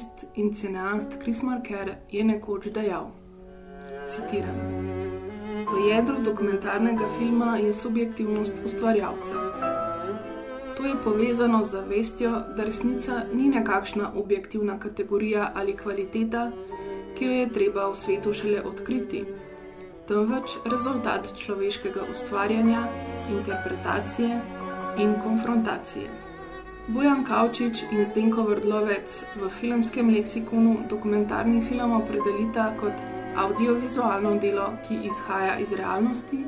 Dokumentarist in cineast Chris Marker je nekoč dejal: Citiram: V jedru dokumentarnega filma je subjektivnost ustvarjalca. To je povezano z zavestjo, da resnica ni nekakšna objektivna kategorija ali kvaliteta, ki jo je treba v svetu šele odkriti, temveč rezultat človeškega ustvarjanja, interpretacije in konfrontacije. Bojan Kavčič in Zdenko Vrdlovec v filmskem leksikonu dokumentarni film opredelita kot audiovizualno delo, ki izhaja iz realnosti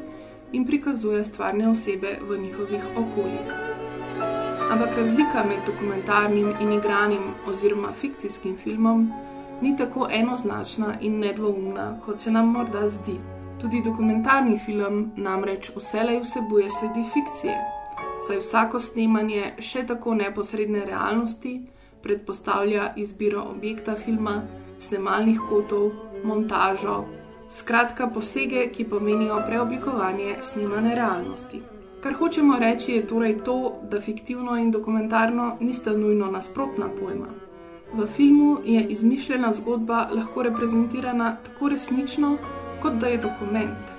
in prikazuje stvarne osebe v njihovih okoljih. Ampak razlika med dokumentarnim in igranim oziroma fikcijskim filmom ni tako enoznačna in nedvoumna, kot se nam morda zdi. Tudi dokumentarni film namreč vselej vsebuje sledi fikcije, saj vsako snemanje še tako neposredne realnosti predpostavlja izbiro objekta filma, snemalnih kotov, montažo, skratka posege, ki pomenijo preoblikovanje snemane realnosti. Kar hočemo reči, je torej to, da fiktivno in dokumentarno nista nujno nasprotna pojma. V filmu je izmišljena zgodba lahko reprezentirana tako resnično, kot da je dokument,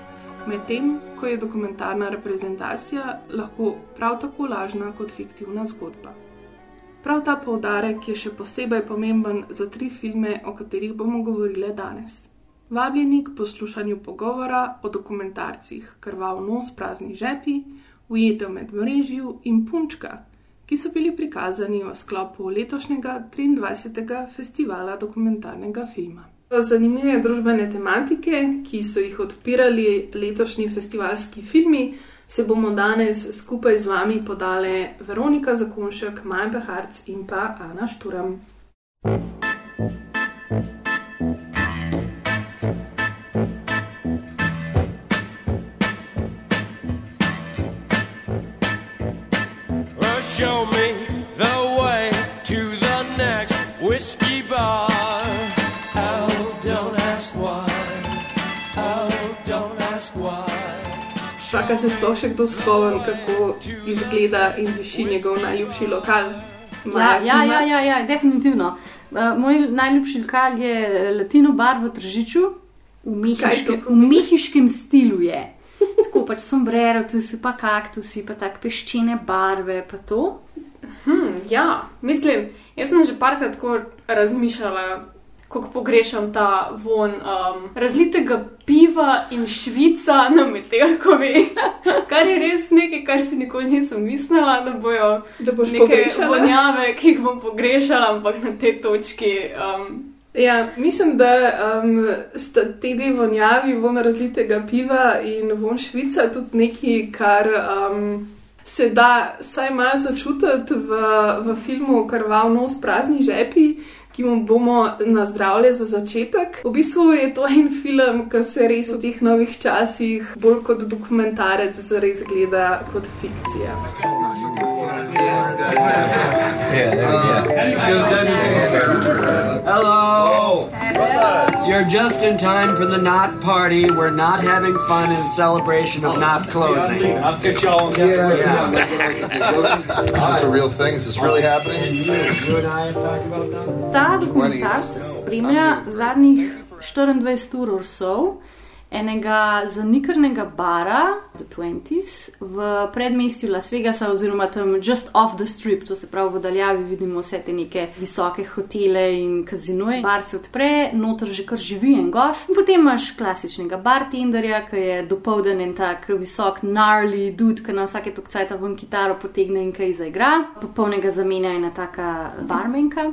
medtem ko je dokumentarna reprezentacija lahko prav tako lažna kot fiktivna zgodba. Prav ta poudarek je še posebej pomemben za tri filme, o katerih bomo govorili danes. Vabljeni k poslušanju pogovora o dokumentarcih Krvav nos, prazni žepi, Ujetev med mrežjo in Punčka, ki so bili prikazani v sklopu letošnjega 23. festivala dokumentarnega filma. Zanimive družbene tematike, ki so jih odpirali letošnji festivalski filmi, se bomo danes skupaj z vami podale Veronika Zakonšek, Maja Beharc in pa Ana Šturam. Čaka se sploh še kdo spomni, kako izgleda in diši njegov najljubši lokal. Ja, ja, ja, ja, ja definitivno. Uh, moj najljubši lokal je Latino bar v Tržiču, v mehiškem, to v mehiškem stilu je. Tako pač sombrero, tu si pa kaktusi, pa tako peščene barve, pa to. Hm, ja, mislim, jaz sem že parkrat tako razmišljala, kako pogrešam ta von um, razlitega piva in švica na metelkovi, kar je res nekaj, kar si nikoli nisem mislila, da bojo Da neke pogrešala. vonjave, ki jih bom pogrešala, ampak na tej točki. Um, Ja, mislim, da um, sta te dve vonjavi, von razlitega piva in von švica, tudi nekaj, kar um, se da vsaj malo začutiti v, v filmu Krvav nos, prazni žepi. Ki mu bomo nazdravili za začetek. V bistvu je to en film, ki se res v teh novih časih bolj kot dokumentarec zares gleda kot fikcija. Hello. You're just in time for the knot party. We're not having fun in celebration of not closing. I'll get y'all on Yeah. Is this a real thing? Is this really happening? You, you and I have talked about that. ta dokumentarc spremlja zadnjih 24 ur or so enega zanikrnega bara, The Twenties, v predmestju Las Vegasa, oziroma tam just off the strip, to se pravi v daljavi vidimo vse te neke visoke hotele in kazinoje. Bar se odpre, noter že kar živi en gost. Potem imaš klasičnega bartenderja, ki je dopolden en tak visok, gnarly dude, ki na vsake tokcajta ven kitaro potegne in kaj zaigra. Popolnega zamenja ena taka barmenka.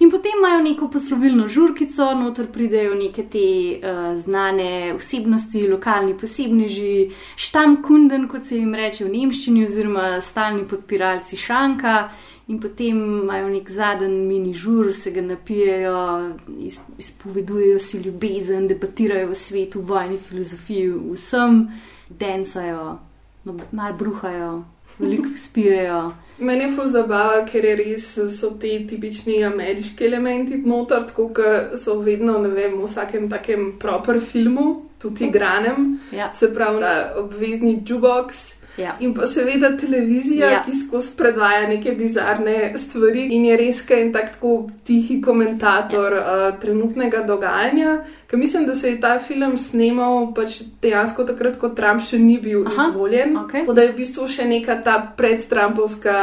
In potem imajo neko poslovilno žurkico, noter pridejo neke te uh, znane osebnosti, lokalni posebneži, štamkunden, kot se jim reče v nemščini, oziroma stalni podpiralci šanka. In potem imajo nek zadnji mini žur, se ga napijejo, iz, izpovedujejo si ljubezen, debatirajo o svetu, vojni filozofiji, vsem, densajo, no, malo bruhajo, veliko spijajo. Meni je ful zabava, ker je res so ti tipični ameriški elementi noter, tako da so vedno, ne vem, v vsakem takem proper filmu, tudi igranem, Ja. se pravi, ta obvezni jukebox. Ja. In pa seveda televizija, Ja. ki skozi predvaja neke bizarne stvari in je res en tak tako tihi komentator ja. uh, trenutnega dogajanja. Ker mislim, da se je ta film snemal pač dejansko takrat, ko Trump še ni bil Aha, izvoljen. okej. Tako da je v bistvu še neka ta predtrampovska.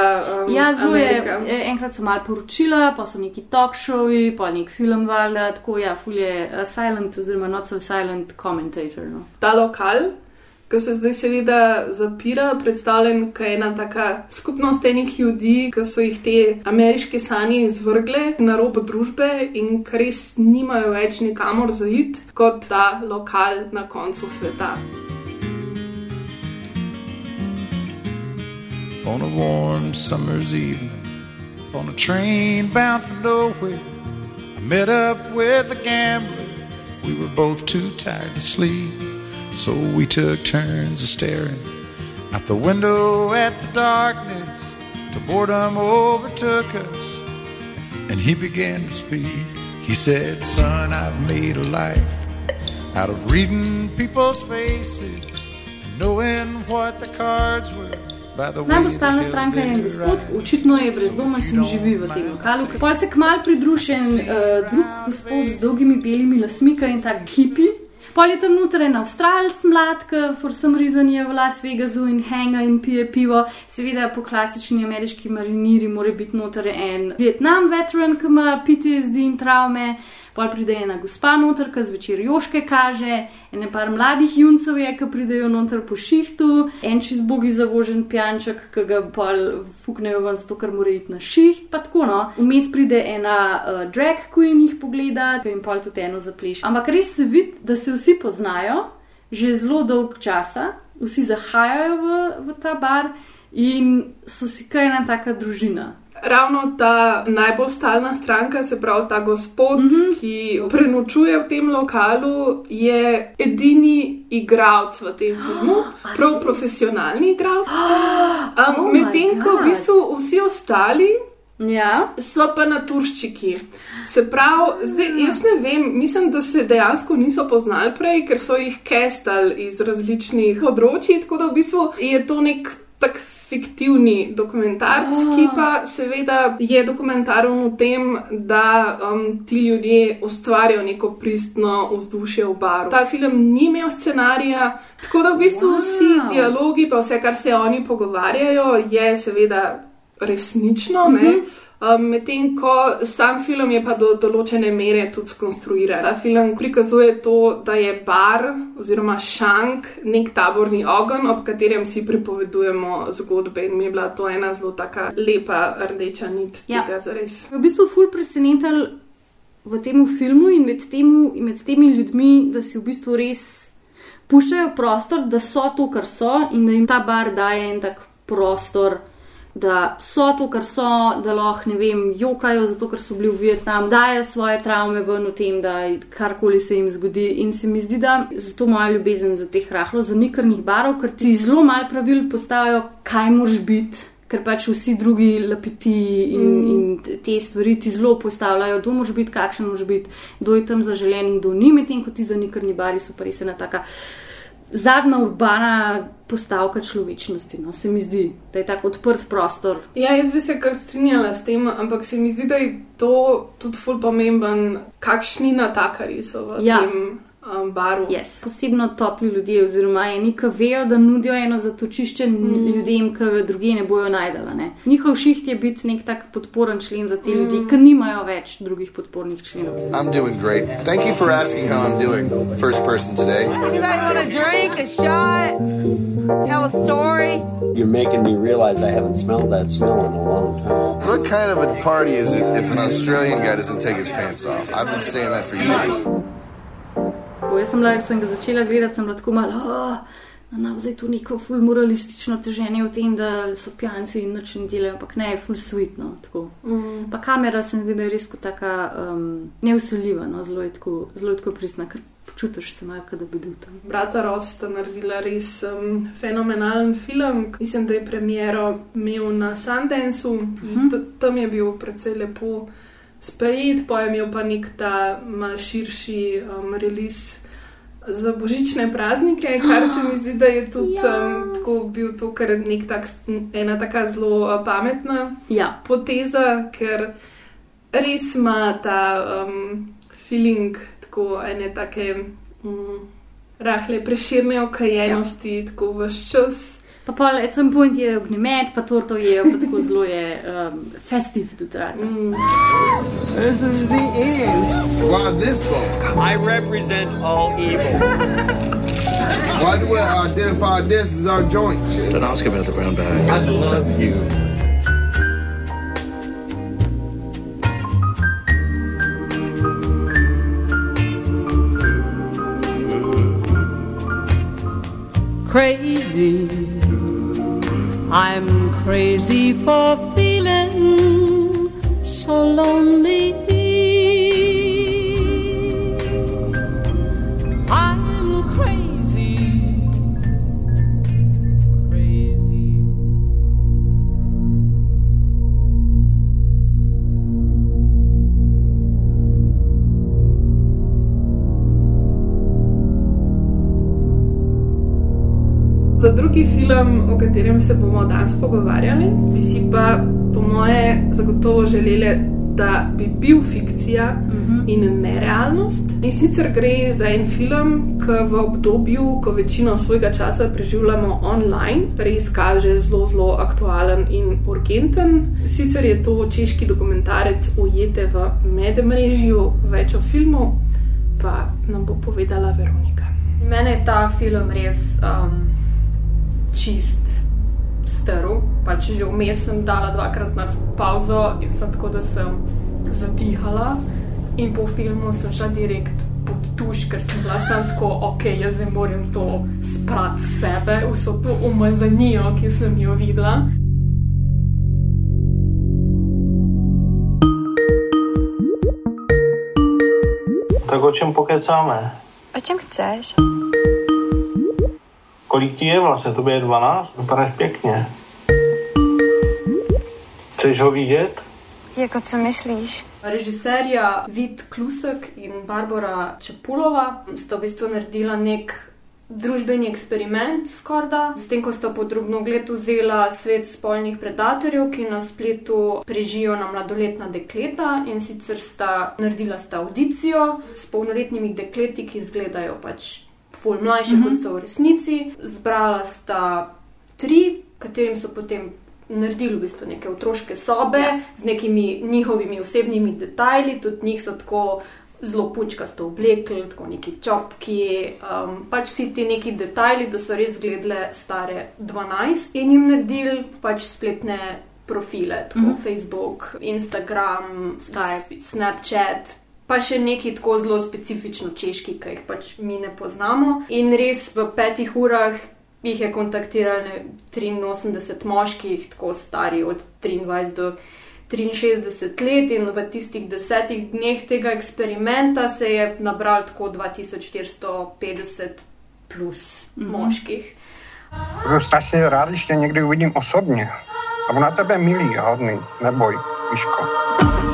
Um, Ja, zelo je. Amerika. e, Enkrat so malo poročila, pa so neki talk showi, pa nek film valjda, tako ja, ful je uh, silent oziroma not so silent commentator. No. ta lokal, ki se zdaj seveda zapira, predstavljen kot ena taka skupnost enih ljudi, ki so jih te ameriške sanje izvrgle na rob družbe in ki res nimajo več nikamor zaid, kot ta lokal na koncu sveta. on a warm summer's evening on a train bound for nowhere. I met up with a gambler. We were both too tired to sleep, so we took turns of staring out the window at the darkness. Till boredom overtook us, and he began to speak. He said, Son, I've made a life out of reading people's faces and knowing what the cards were. by the way Najbolj stalna stranka je en gospod, očitno je brezdomec in živi v tem lokalu. Pol se kmal pridružen uh, drug gospod z dolgimi belimi lasmi, ki je tak hipi. Pol je tam noter en avstralc mlad, ki for some reason je v Las Vegasu in hanga in pije pivo. Seveda po klasični ameriški mariniri mora biti noter en Vietnam veteran, ki ima PTSD in travme. Pol pride ena gospa noter, ki zvečer joške kaže, ene par mladih juncev je, ki pridejo noter po šihtu, en čist bogi zavožen pijanček, ki ga pol fuknejo ven, zato ker mora iti na šiht, pa tako no. Vmes pride ena uh, drag queen jih pogleda, ki jim pol tudi eno zapleši. Ampak res se vidi, da se vsi poznajo, že zelo dolg časa, vsi zahajajo v, v ta bar in so si kaj ena taka družina. Ravno ta najbolj stalna stranka, se pravi ta gospod, mm. -hmm. ki prenočuje v tem lokalu, je edini igralec v tem filmu, prav profesionalni igralec. Um, Oh Medtem ko v bistvu vsi ostali Ja. so pa naturščiki. Se pravi, zdaj jaz ne vem, mislim, da se dejansko niso poznali prej, ker so jih kestali iz različnih področji, tako da v bistvu je to nek tak fiktivni dokumentarc, Ah. ki pa seveda je dokumentaren v tem, da um, ti ljudje ustvarjajo neko pristno vzdušje v baru. Ta film ni imel scenarija, tako da v bistvu wow. vsi dialogi, pa vse, kar se oni pogovarjajo, je seveda resnično. Mm Mhm. -hmm. Um, Medtem ko sam film je pa do določene mere tudi skonstruiran. Ta film prikazuje to, da je bar oziroma šank nek taborni ogenj, ob katerem si pripovedujemo zgodbe. In mi je bila to ena zelo taka lepa rdeča nit Ja. tega zares. V bistvu ful presenetal v tem filmu in med, temu, in med temi ljudmi, da si v bistvu res puščajo prostor, da so to, kar so in da jim ta bar daje en tak prostor. Da so to, kar so, da lahko, ne vem, jokajo, zato ker so bili v Vietnamu, dajo svoje travme ven v tem, da karkoli se jim zgodi. In se mi zdi, da zato moja ljubezen za teh rahlo zanikrnih barov, ker ti zelo malo pravil postavijo, kaj moraš biti, ker pač vsi drugi lapiti in, mm. in te stvari ti zelo postavljajo, kdo moraš biti, kakšen moraš biti, kdo je tam zaželen in kdo ni, medtem ko ti zanikrni bari so pa res ena taka zadnja urbana postavka človečnosti. No, se mi zdi, da je tako odprt prostor. Ja, jaz bi se kar strinjala s tem, ampak se mi zdi, da je to tudi ful pomemben, kakšni natakari so v Ja. tem um, baru. Yes. Posebno topli ljudje, oziroma eni, ki vejo, da nudijo eno zatočišče mm. ljudem, ki jo druge ne bojo najdela. Ne. Njihov šiht je biti nek tak podporen člen za te mm. ljudi, ki nimajo več drugih podpornih členov. I'm doing great. Thank you for asking how I'm doing. First person today. Anybody want a drink, a shot, tell a story? You're making me realize I haven't smelled that smell in a long time. What kind of a party is it if an Australian guy doesn't take his pants off? I've been saying that for years. Ko jaz sem, bila, sem ga začela gledati, sem bila tako malo, oh, no, zdaj tu neko ful moralistično teženje v tem, da so pijanci in noč ne delajo, ampak ne, ful sweetno. Tako. Mm. Pa kamera se mi zdi, da je res taka um, neusiljiva, no, zelo je tako, zelo je tako pristna, ker počutiš se malo, da bi bil tam. Brata Ross sta naredila res um, fenomenalen film. Mislim, da je premiero imel na Sundanceu, Mhm. T- tam je bil precej lepo sprejet, pa je imel pa nek ta mal širši um, release. Za božične praznike, kar se mi zdi, da je tudi Ja. um, tako bil to, kar nek tak, ena taka zelo uh, pametna Ja. poteza, ker res ima ta um, feeling tako ene take um, rahle preširne okajenosti, ja. tako vse čas. Pa pa at some point je ognjemet, pa torto je, pa tako zelo je um, festiv tudi rad. Mm. This is the end. Why this book? I represent all evil. Why do we identify this as our joint? Don't ask about the brown bag. I love you. Crazy. I'm crazy for feeling so lonely. Drugi film, o katerem se bomo danes pogovarjali, bi si pa, po moje, zagotovo želeli, da bi bil fikcija mm -hmm. in ne realnost. In sicer gre za en film, ki v obdobju, ko večino svojega časa preživljamo online, res kaže zelo, zelo aktualen in urgenten. Sicer je to češki dokumentarec Ujete v medmrežju, več o filmu, pa nam bo povedala Veronika. Mene je ta film res um, čist strl. Pač že vmes sem dala dvakrat na pauzo in sem tako, da sem zadihala. In po filmu sem šla direkt pod tuš, ker sem bila sem tako, ok, jaz zdaj moram to sprati sebe, vso to umazanijo, ki sem jo videla. Tak o čem pokecáme? O čem chceš? Kolik ti je vlastně? Tobě je 12? Vypadáš pěkně. Chceš ho vidět? Jako co myslíš? Režiserja Vid Klusek in Barbara Čepulova sta v bistvu naredila nek družbeni eksperiment, skorda, s tem, ko sta podrobno gled vzela svet spolnih predatorjev, ki na spletu prežijo na mladoletna dekleta in sicer sta naredila sta audicijo s polnoletnimi dekleti, ki izgledajo pač ful mlajše, mm -hmm. kot so v resnici. Zbrala sta tri, katerim so potem naredili v bistvu neke otroške sobe ja. z nekimi njihovimi osebnimi detajli, tudi njih so tako zelo pučkasto oblekli, tako neki čopki, um, pač vsi ti neki detajli, da so res gledale stare 12 in jim naredili pač spletne profile, tako mm Mhm. -hmm. Facebook, Instagram, Skype, Snapchat. Pa še neki tako zelo specifično češki, ki jih pač mi ne poznamo. In res v petih urah jih je kontaktiralo ne, 83 moških, tako stari od 23 do 63 let, in v tistih desetih dneh tega eksperimenta se je nabralo tako 2450 plus mm -hmm. moških. Budu strašně rád, když tě někdy uvidím osobně. A budu na tebe milý a hodný. Neboj, Miško.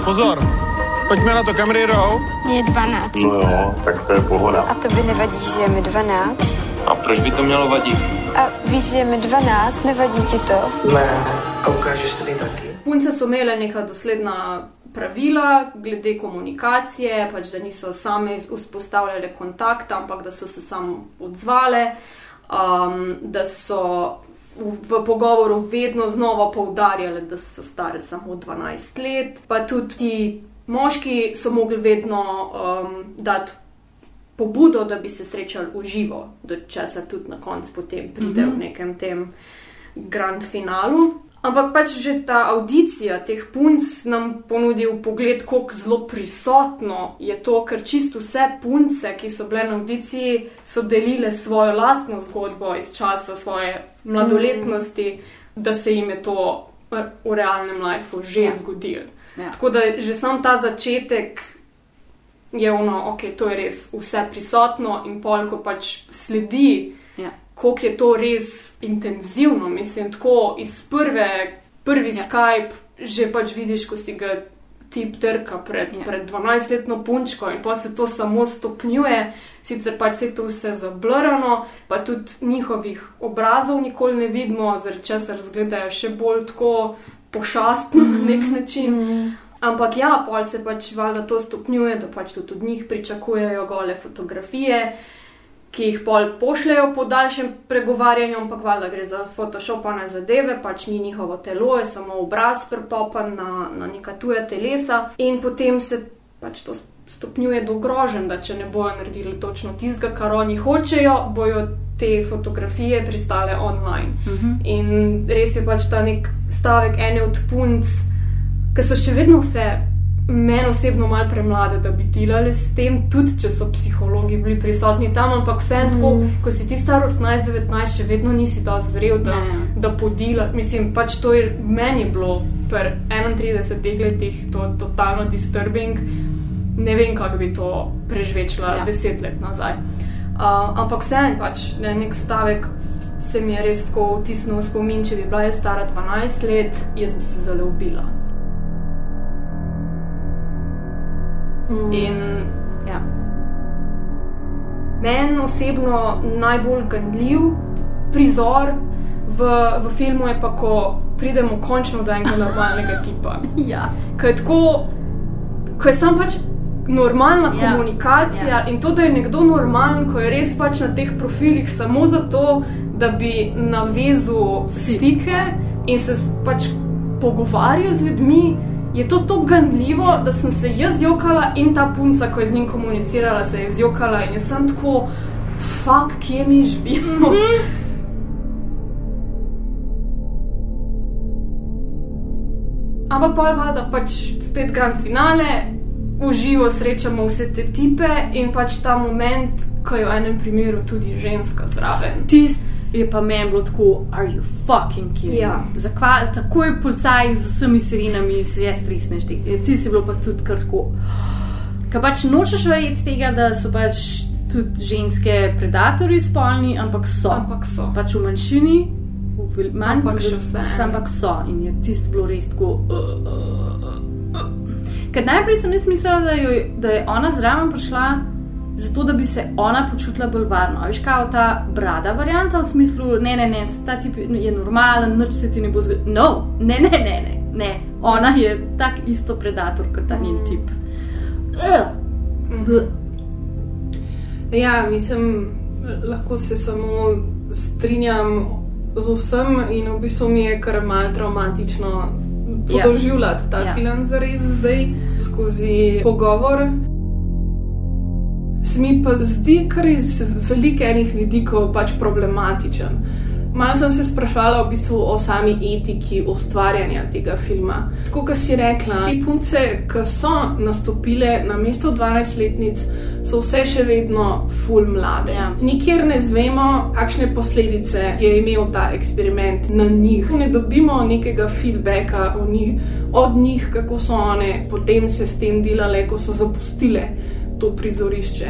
Pozor, Pojďme na to, kamarádou. Mě je 12. No jo, tak to je pohoda. A to by nevadí, že je mi 12? A proč by to mělo vadit? A víš, že je mi 12, nevadí ti to? Ne, a ukážeš se mi taky. Punce so imele neka dosledna pravila glede komunikacije, pač da niso same vzpostavljale kontakta, ampak da so se samo odzvale, um, da so v, v pogovoru vedno znova poudarjale, da so stare samo 12 let, pa tudi ti moški so mogli vedno um, dati pobudo, da bi se srečali v živo, do česar tudi na koncu potem pride Mhm. v nekem tem grand finalu. Ampak pač že ta audicija teh punc nam ponudi pogled, kako zelo prisotno je to, ker čisto vse punce, ki so bile na audiciji, so delile svojo lastno zgodbo iz časa svoje mladoletnosti, mm. da se jim je to v realnem lifeu že ja. zgodilo. Ja. Tako da že sam ta začetek je ono, ok, to je res vse prisotno in pol, ko pač sledi, Ja. koliko je to res intenzivno. Mislim, tako iz prve, prvi ja. Skype že pač vidiš, ko si ga tip trka pred, ja. pred 12-letno punčko in pa se to samo stopnjuje, sicer pač se to vse zablurano, pa tudi njihovih obrazov nikoli ne vidimo, zaradi česar zgledajo še bolj tako pošastno mm -hmm. na nek način. Mm -hmm. Ampak ja, pol se pač valjda to stopnjuje, da pač tudi od njih pričakujejo gole fotografije, ki jih pol pošljajo po daljšem pregovarjanju, ampak valjda gre za photoshopane zadeve, pač ni njihovo telo, je samo obraz prepopan na, na neka tuja telesa in potem se pač to stopnjuje do grožen, da če ne bojo naredili točno tistega, kar oni hočejo, bojo te fotografije pristale online. Mhm. In res je pač ta nek stavek ene od punc, ki so še vedno vse meni osebno malo premlade, da bi delali s tem, tudi če so psihologi bili prisotni tam, ampak vse mm. tako, ko si ti star 18-19, še vedno nisi dovolj zrel, da, da podela. Mislim, pač to je meni bilo pri 31 letih to totalno disturbing. Ne vem, kako bi to prežvečila ja. deset let nazaj. Uh, ampak vseeno, pač, ne, nek stavek se mi je res tako vtisnil v spomin, če bi bila jaz stara 12 let, jaz bi se zelo ubila. Mm. In ja. meni osebno najbolj ganljiv prizor v, v filmu je pa, ko pridemo končno do enega normalnega tipa. ja. Ko je tako, ko je sam pač normalna Ja. komunikacija Ja. in to, da je nekdo normalen, ko je res pač na teh profilih samo zato, da bi navezal stike in se pač pogovarjal z ljudmi. Je to tako ganljivo, da sem se jaz jokala in ta punca, ko je z njim komunicirala, se je zjokala in jaz sem tako, fuk, kje mi živimo. Ampak pa valjda pač spet grand finale, v živo srečamo vse te tipe in pač ta moment, ko je v enem primeru tudi ženska zraven. Tist je pa meni bilo tako, are you fucking kidding? Ja. Zakaj takoj policaj z vsemi sirenami se je strisneš? Ti, ti si bilo pa tudi kar tako. Ker pač nočeš verjeti tega, da so pač tudi ženske predatorji spolni, ampak so. Ampak so. Pač v manjšini, v manj, Ampak še v- vseeno. Ampak so in je tisto bilo res tako. Uh, uh, uh, uh. Ker najprej sem jaz mislila, da, jo, da je ona zraven prišla zato, da bi se ona počutila bolj varno. Veš, kaj ta brada varianta v smislu, ne, ne, ne, ta tip je normalen, nič se ti ne bo zgodilo. No, ne, ne, ne, ne, ne. Ona je tak isto predator kot ta njen tip. Ugh. Ja, mislim, lahko se samo strinjam z vsem, in v bistvu mi je kar malce traumatično Ja. podoživljati ta ja. film zares zdaj skozi pogovor. Se mi pa zdi kar iz velikih enih vidikov pač problematičen. Malo sem se sprašvala v bistvu o sami etiki ustvarjanja tega filma. Tako kot si rekla, te punce, ki so nastopile na mesto 12-letnic, so vse še vedno full mlade. Ja. Nikjer ne zvemo, kakšne posledice je imel ta eksperiment na njih. Ne dobimo nekega feedbacka njih, od njih, kako so one potem se s tem delale, ko so zapustile to prizorišče.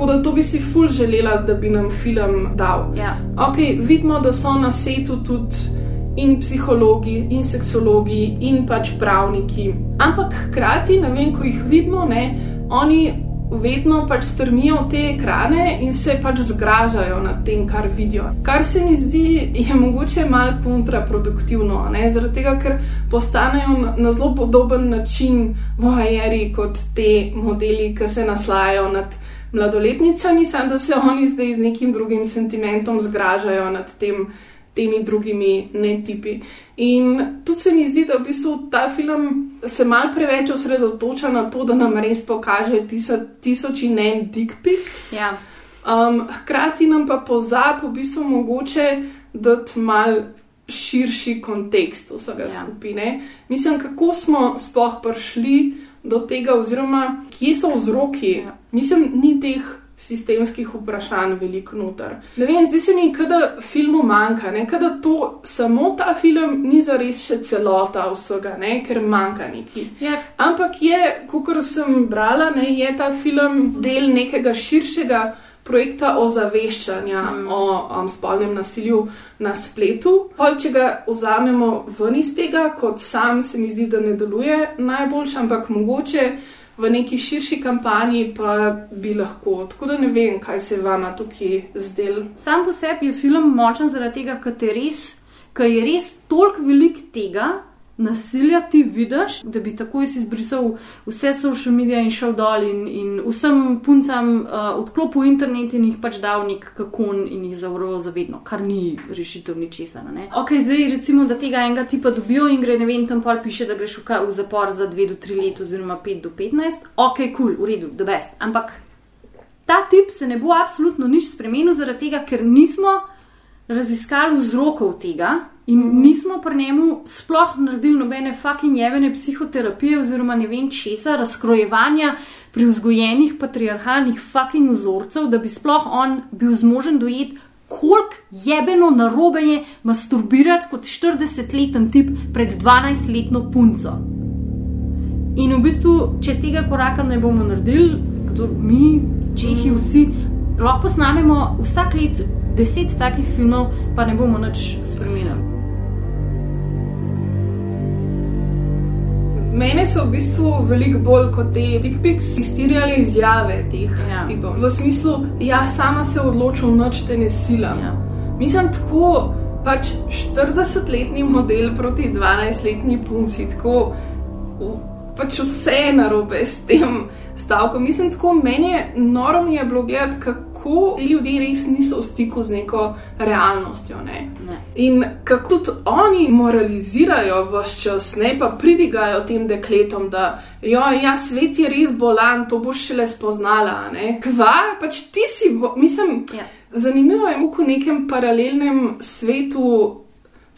Tako da to bi si ful želela, da bi nam film dal. Ja. Ok, vidimo, da so na setu tudi in psihologi, in seksologi, in pač pravniki. Ampak hkrati, ne vem, ko jih vidimo, ne, oni vedno pač strmijo v te ekrane in se pač zgražajo nad tem, kar vidijo. Kar se mi zdi, je mogoče malo kontraproduktivno, ne? zaradi tega, ker postanejo na, na zelo podoben način vojeri kot te modeli, ki se naslajajo nad mladoletnicami, samo da se oni zdaj z nekim drugim sentimentom zgražajo nad tem temi drugimi netipi. In tudi se mi zdi, da v bistvu ta film se mal preveč osredotoča na to, da nam res pokaže tisa, tisoč in en dikpik. Ja. Um, hkrati nam pa pozab v bistvu mogoče dati mal širši kontekst vsega ja. skupine. Mislim, kako smo sploh prišli do tega, oziroma kje so vzroki. Ja. Mislim, ni teh sistemskih vprašanj veliko noter. Ne vem, zdi se mi, da filmu manjka, ne? da to samo ta film ni zares še celota vsega, ne? ker manjka neki. Ja. Ampak je, kot sem brala, ne? je ta film del nekega širšega. Projekta ozaveščanja mm. o um, spolnem nasilju na spletu. Pol, če ga vzamemo ven iz tega, kot sam se mi zdi, da ne deluje najboljše, ampak mogoče v neki širši kampanji pa bi lahko. Tako da ne vem, kaj se vama tukaj zdel. Sam po sebi je film močen zaradi tega, ker je res, ker je res toliko velik tega. Nasilja ti vidiš, da bi takoj si izbrisal vse social medije in šel dol in, in vsem puncam uh, odklopil internet in jih pač dal nek kakon in jih zavrl za vedno, kar ni rešitev ničesar. Ok, zdaj recimo, da tega enega tipa dobijo in gre, ne vem, tam pol piše, da greš v, v zapor za 2 do 3 let oziroma 5 do 15. Ok, kul, cool, v redu, the best. Ampak ta tip se ne bo absolutno nič spremenil zaradi tega, ker nismo raziskali vzrokov tega. In mm. nismo pri njemu sploh naredili nobene fucking jevene psihoterapije oziroma ne vem česa, razkrojevanja pri vzgojenih patriarhalnih fucking vzorcev, da bi sploh on bil zmožen dojeti, koliko jebeno narobe je masturbirati kot 40-leten tip pred 12-letno punco. In v bistvu, če tega koraka ne bomo naredili, kdo mi, čehi, vsi, lahko posnamemo vsak let deset takih filmov, pa ne bomo nič spremenili. Mene so v bistvu veliko bolj kot te TikToks iztirjale izjave teh ja. tipov. V smislu, ja, sama se odločil, noč te ne sila. Ja. Mislim, tako pač 40-letni model proti 12-letni punci, tako pač vse je narobe s tem stavkom. Mislim, tako meni je noro mi je bilo gledati, kako kako ti ljudje res niso v stiku z neko realnostjo. Ne? Ne. In kako tudi oni moralizirajo vse čas, ne pa pridigajo tem dekletom, da jo, ja, svet je res bolan, to boš šele spoznala. Kva, pač ti si, bo, mislim, ja. zanimivo je, v nekem paralelnem svetu.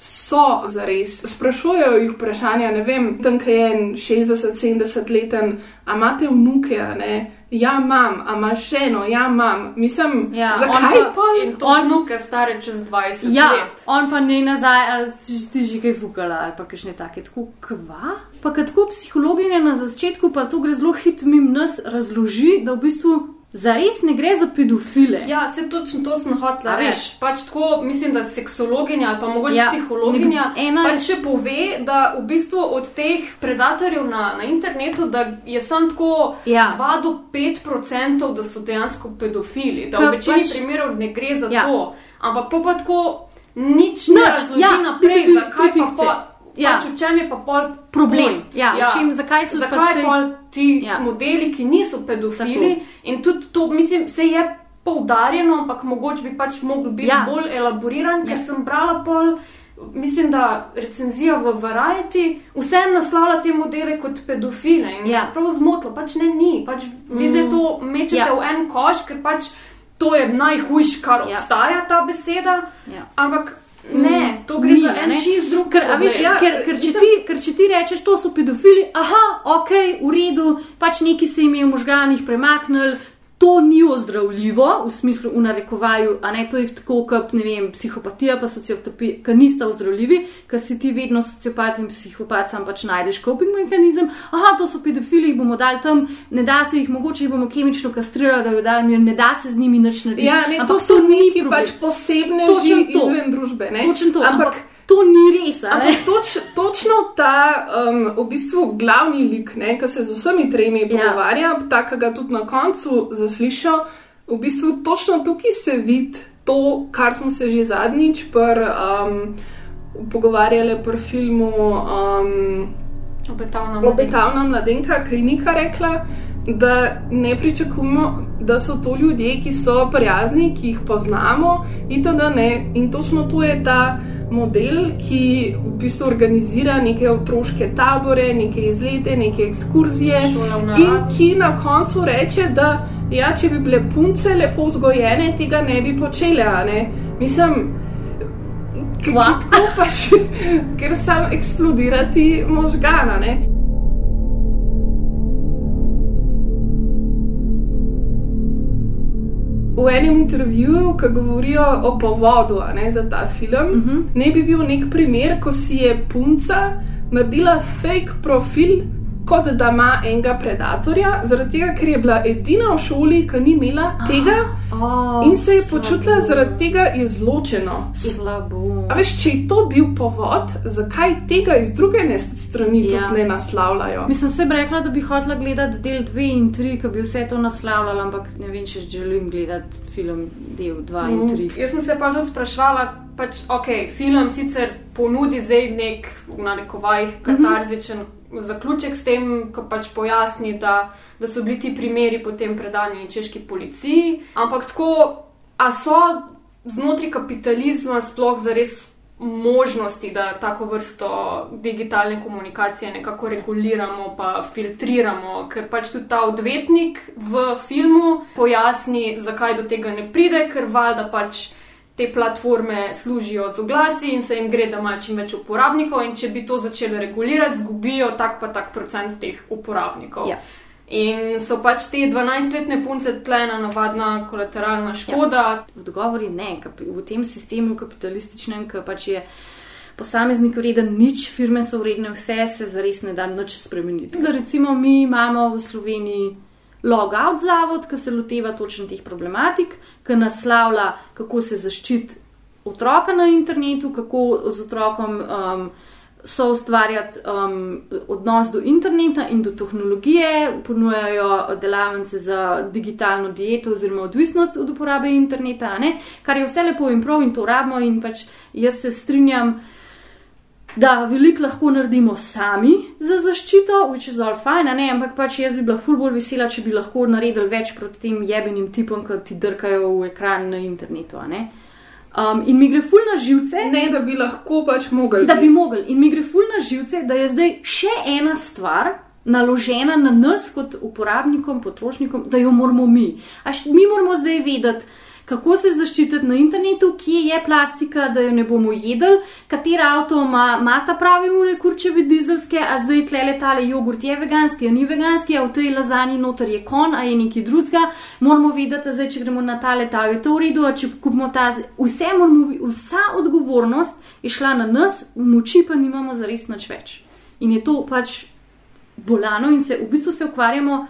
So za res. Sprašujejo jih vprašanja, ne vem, tam je 60-70 leten, a imate vnuke, ne? Ja, imam, a imaš ženo, ja, imam. Mislim, ja, zakaj pa in to on, vnuke stare čez 20 ja, let? On pa ne nazaj, ali ti že kaj fukala, ali pa kakšne take, tako kva. Pa tako psihologinja na začetku, pa to gre zelo hitro mimo nas, razloži, da v bistvu Zares ne gre za pedofile. Ja, se točno to sem hotel reči. Pač tako, mislim, da seksologinja ali pa mogoče ja, psihologinja ena... pač še pove, da v bistvu od teh predatorjev na, na internetu, da je samo tako ja. 2 do 5 odstotkov, da so dejansko pedofili. Da Ka, v večini pač... primerov ne gre za ja. to. Ampak pa, pa tako nič ne razloži ja, naprej, zakaj pa. Ja. Pač v čem je pa pol problem? Ja, ja. Čim, zakaj so zakaj te... pol ti ja. modeli, ki niso pedofili? Tako. In tudi to, mislim, se je poudarjeno, ampak mogoče bi pač mogel biti ja. bolj elaboriran, ker ja. sem brala pol. Mislim, da recenzija v Variety vse naslavlja te modele kot pedofile. Ja. Prav zmotlo, pač ne ni. Pač mm. Vi zdaj to mečete ja. v en koš, ker pač to je najhujš, kar ja. obstaja ta beseda. Ja. Ampak Ne, mm, to gre za en čist drug. Ker, veš, ja, ker, ker, če ti, ker če ti rečeš, to so pedofili, aha, ok, v redu, pač neki se jim je v možganjih premaknili, to ni ozdravljivo, v smislu, v narekovaju, a ne to je tako, kot ne vem, psihopatija, pa sociopatija, ki nista ozdravljivi, ker si ti vedno sociopat in psihopat, sam pač najdeš coping mehanizem. Aha, to so pedofili, jih bomo dali tam, ne da se jih, mogoče jih bomo kemično kastrirali, da jo dali mir, ne da se z njimi nič narediti. Ja, ne, to so neki pač posebne stvari izven družbe. Točno to. Ampak, ampak to ni res. Ampak toč, točno ta, um, v bistvu, glavni lik, ki se z vsemi tremi Ja. pogovarja, ta, ki ga tudi na koncu zaslišijo, v bistvu točno tukaj se vidi to, kar smo se že zadnjič pr, um, pogovarjali pri filmu um, Obetavna mladenka. Obetavna mladenka, ki je Nika rekla. Da ne pričakujemo, da so to ljudje, ki so prijazni, ki jih poznamo, in, da ne. in točno to je ta model, ki v bistvu organizira neke otroške tabore, neke izlete, neke ekskurzije, in ki na koncu reče, da ja, če bi bile punce lepo vzgojene, tega ne bi počele. Ne? Mislim, kako pač, ker sam eksplodirati možgana. Ne? V enem intervjuju, ki govorijo o povodu ne, za ta film, uh -huh. ne bi bil nek primer, ko si je punca naredila fake profil, kot da ima enega predatorja, zaradi tega, ker je bila edina v šoli, ki ni imela tega Oh, in se je počutila zaradi tega izločeno. Slabo. A veš, če je to bil povod, zakaj tega iz druge ne- strani Ja. tudi ne naslavljajo? Mislim, se bi rekla, da bi hotela gledati del 2 in 3, ki bi vse to naslavljala, ampak ne vem, če želim gledati film del 2 in 3. Jaz sem se pa tudi sprašvala, pač, ok, film sicer ponudi zdaj nek, v narekovajih, katarzičen zaključek s tem, ko pač pojasni, da, da so bili ti primeri potem predani češki policiji. Ampak tako, a so znotraj kapitalizma sploh zares možnosti, da tako vrsto digitalne komunikacije nekako reguliramo, pa filtriramo, ker pač tudi ta odvetnik v filmu pojasni, zakaj do tega ne pride, ker valjda pač te platforme služijo z oglasi in se jim gre, da ima čim več uporabnikov, in če bi to začeli regulirati, zgubijo tak pa tak procent teh uporabnikov. Ja. In so pač te 12-letne punce tlena navadna kolateralna škoda. Ja. Odgovor je ne. V tem sistemu kapitalističnem, ki pač je posameznik vreden nič, firme so vredne vse, se zares ne da nič spremeniti. Da recimo mi imamo v Sloveniji logout zavod, ki se loteva točno teh problematik, ki naslavlja, kako se zaščiti otroka na internetu, kako z otrokom. Um, so ustvarjati um, odnos do interneta in do tehnologije, ponujajo delavnice za digitalno dieto oziroma odvisnost od uporabe interneta, ne? kar je vse lepo in prav in to rabimo. In pač jaz se strinjam, da veliko lahko naredimo sami za zaščito, which is all fine, ne? ampak pač jaz bi bila ful bolj vesela, če bi lahko naredili več proti tem jebenim tipom, ki ti drkajo v ekran na internetu. Um, in mi gre ful na živce. Ne, da bi lahko pač mogli. Da bi mogli. In mi gre ful na živce, da je zdaj še ena stvar naložena na nas, kot uporabnikom, potrošnikom, da jo moramo mi. Až mi moramo zdaj vedeti, kako se zaščititi na internetu, kje je plastika, da jo ne bomo jedli, katera avto ima, ima ta pravi une kurčeve dizelske, a zdaj tle letale jogurt je veganski, a ni veganski, a v tej lazani noter je kon, a je neki drugega. Moramo vedeti, zdaj, če gremo na ta letal, je to v redu, če kupimo ta, vse moramo, vsa odgovornost je šla na nas, moči pa nimamo za res nič več. In je to pač bolano in se v bistvu se ukvarjamo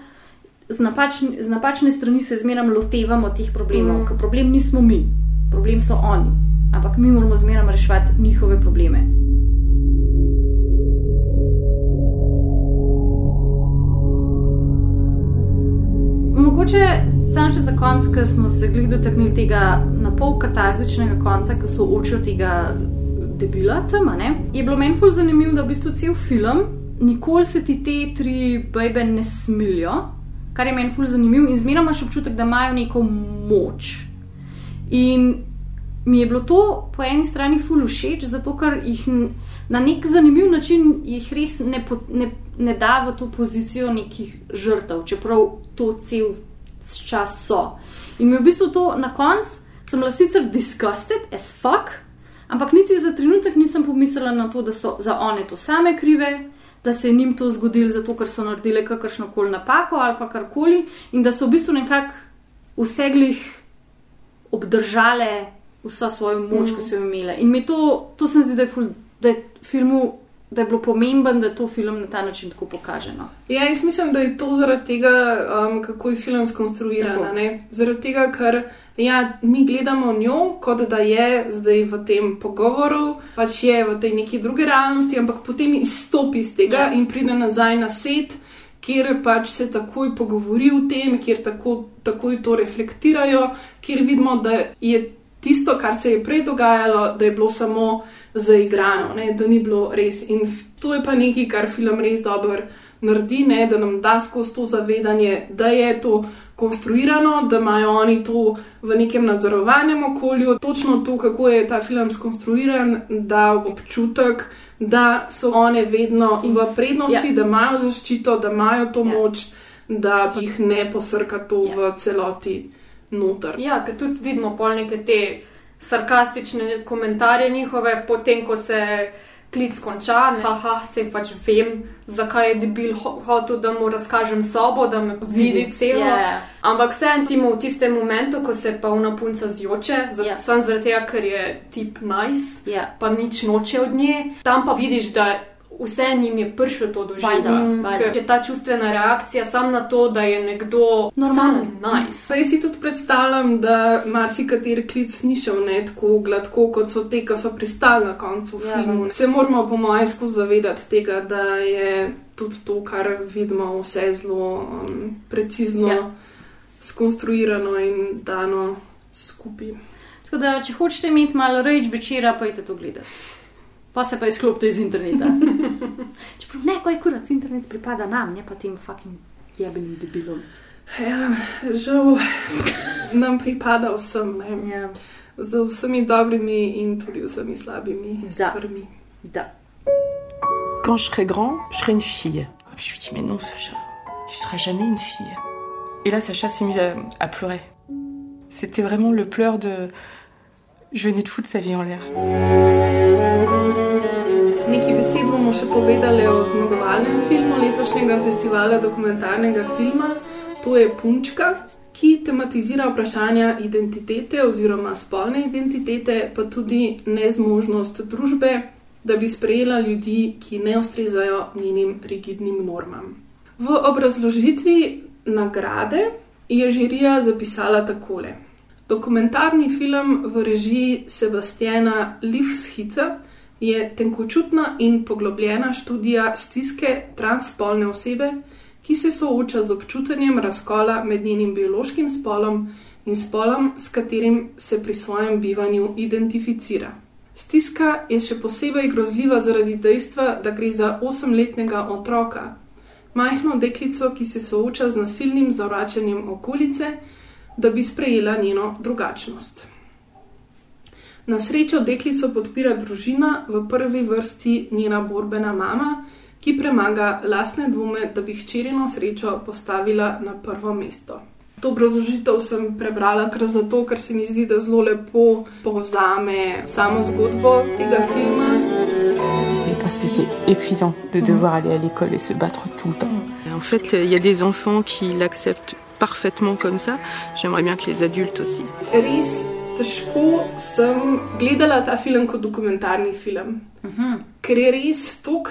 z, napačn, z napačne strani, se zmeraj lotevamo teh problemov, mm. ker problem nismo mi, problem so oni, ampak mi moramo zmeraj reševati njihove probleme. Mogoče sam še za konec, ker smo se glih dotaknili tega na pol katarzičnega konca, ki so oči od tega debila tam, ne? je bilo meni ful zanimivo, da v bistvu cel film, nikoli se ti te tri bebe ne smilijo, kar je meni ful zanimivo in zmeraj imaš občutek, da imajo neko moč. In mi je bilo to po eni strani ful všeč, zato ker jih na nek zanimiv način jih res ne, po, ne, ne da v to pozicijo nekih žrtev, čeprav to cel čas so. In mi je v bistvu to na koncu, sem bila sicer disgusted as fuck, ampak niti za trenutek nisem pomislila na to, da so za one to same krive, da se je njim to zgodilo zato, ker so naredile kakršno koli napako ali pa karkoli, in da so v bistvu nekako vseglih obdržale vso svojo moč, mm. ki so jo imele. In mi to, to se mi zdi, da je, ful, da je filmu da je bilo pomemben, da to film na ta način tako pokaže. No. Ja, jaz mislim, da je to zaradi tega, um, kako je film skonstruiran. Zaradi tega, ker ja, mi gledamo njo, kot da je zdaj v tem pogovoru, pač je v tej neki drugi realnosti, ampak potem izstopi iz tega Ja. in pride nazaj na set. Kjer pač se takoj pogovori o tem, kjer tako, takoj to reflektirajo, kjer vidimo, da je tisto, kar se je prej dogajalo, da je bilo samo zaigrano, ne, da ni bilo res. In to je pa nekaj, kar film res dobro naredi, ne, da nam da skozi to zavedanje, da je to konstruirano, da imajo oni to v nekem nadzorovanem okolju, točno to, kako je ta film skonstruiran, da občutek. Da so one vedno v prednosti, Ja. da imajo zaščito, da imajo to moč, da jih ne posrka to v celoti noter. Ja, ker tudi vidimo pol neke te sarkastične komentarje njihove, potem ko se klic konča, ne, haha, se pač vem, zakaj je debil ho hotel, da mu razkažem sobo, da me vidi celo. Ja. Ampak vse encimo v tistem momentu, ko se pa una punca zjoče, za, Ja. samo zaradi tega, ker je tip nice, Ja. pa nič noče od nje, tam pa vidiš, da vse njim je prišlo to do življenja. je ta čustvena reakcija sam na to, da je nekdo Normalen. sam nice. Jaz si tudi predstavljam, da marsikateri klic ni šel ne tako gladko, kot so te, ki so pristali na koncu Ja, filma. Se moramo, po mojem, skozi zavedati tega, da je tudi to, kar vidimo, vse zelo um, precizno Ja. ja. skonstruirano in dano skupaj. Tako da, če hočete imeti malo reč večera, pa idete to gledati. Pa se pa izklopite iz interneta. Čeprav ne, kaj kurac, internet pripada nam, ne pa tem fucking jebenim debilom. Ja, žal nam pripada vsem, ne? Ja. z vsemi dobrimi in tudi vsemi slabimi stvarmi. Da. Quand je serai grand, je serai une fille. Je lui dis, mais non, Sacha, tu seras jamais une fille. Et là, Sacha s'est mis à, à pleurer. C'était vraiment le pleur de. Je venais de foutre sa vie en l'air. Nekaj besed bomo še povedali o zmagovalnem filmu letošnjega festivala dokumentarnega filma. To je Punčka, ki tematizira vprašanja identitete oziroma spolne identitete, pa tudi nezmožnost družbe, da bi sprejela ljudi, ki ne ustrezajo njenim rigidnim normam. V obrazložitvi nagrade je žirija zapisala takole. Dokumentarni film v režiji Sebastiana Lifshica je tenkočutna in poglobljena študija stiske transspolne osebe, ki se sooča z občutenjem razkola med njenim biološkim spolom in spolom, s katerim se pri svojem bivanju identificira. Stiska je še posebej grozljiva zaradi dejstva, da gre za osemletnega otroka, majhno deklico, ki se sooča z nasilnim zavračanjem okolice, da bi sprejela njeno drugačnost. Na srečo deklico podpira družina, v prvi vrsti njena borbena mama, ki premaga lastne dvome, da bi hčerino srečo postavila na prvo mesto. To obrazložitev sem prebrala kar zato, ker se mi zdi, da zelo lepo povzame samo zgodbo tega filma. Parce que c'est épuisant de devoir aller à l'école et se battre tout le temps. En fait, il y a des enfants qui l'acceptent parfaitement comme ça. J'aimerais bien que les adultes aussi. Res težko sem gledala ta film kot dokumentarni film, Mhm. ker je res tako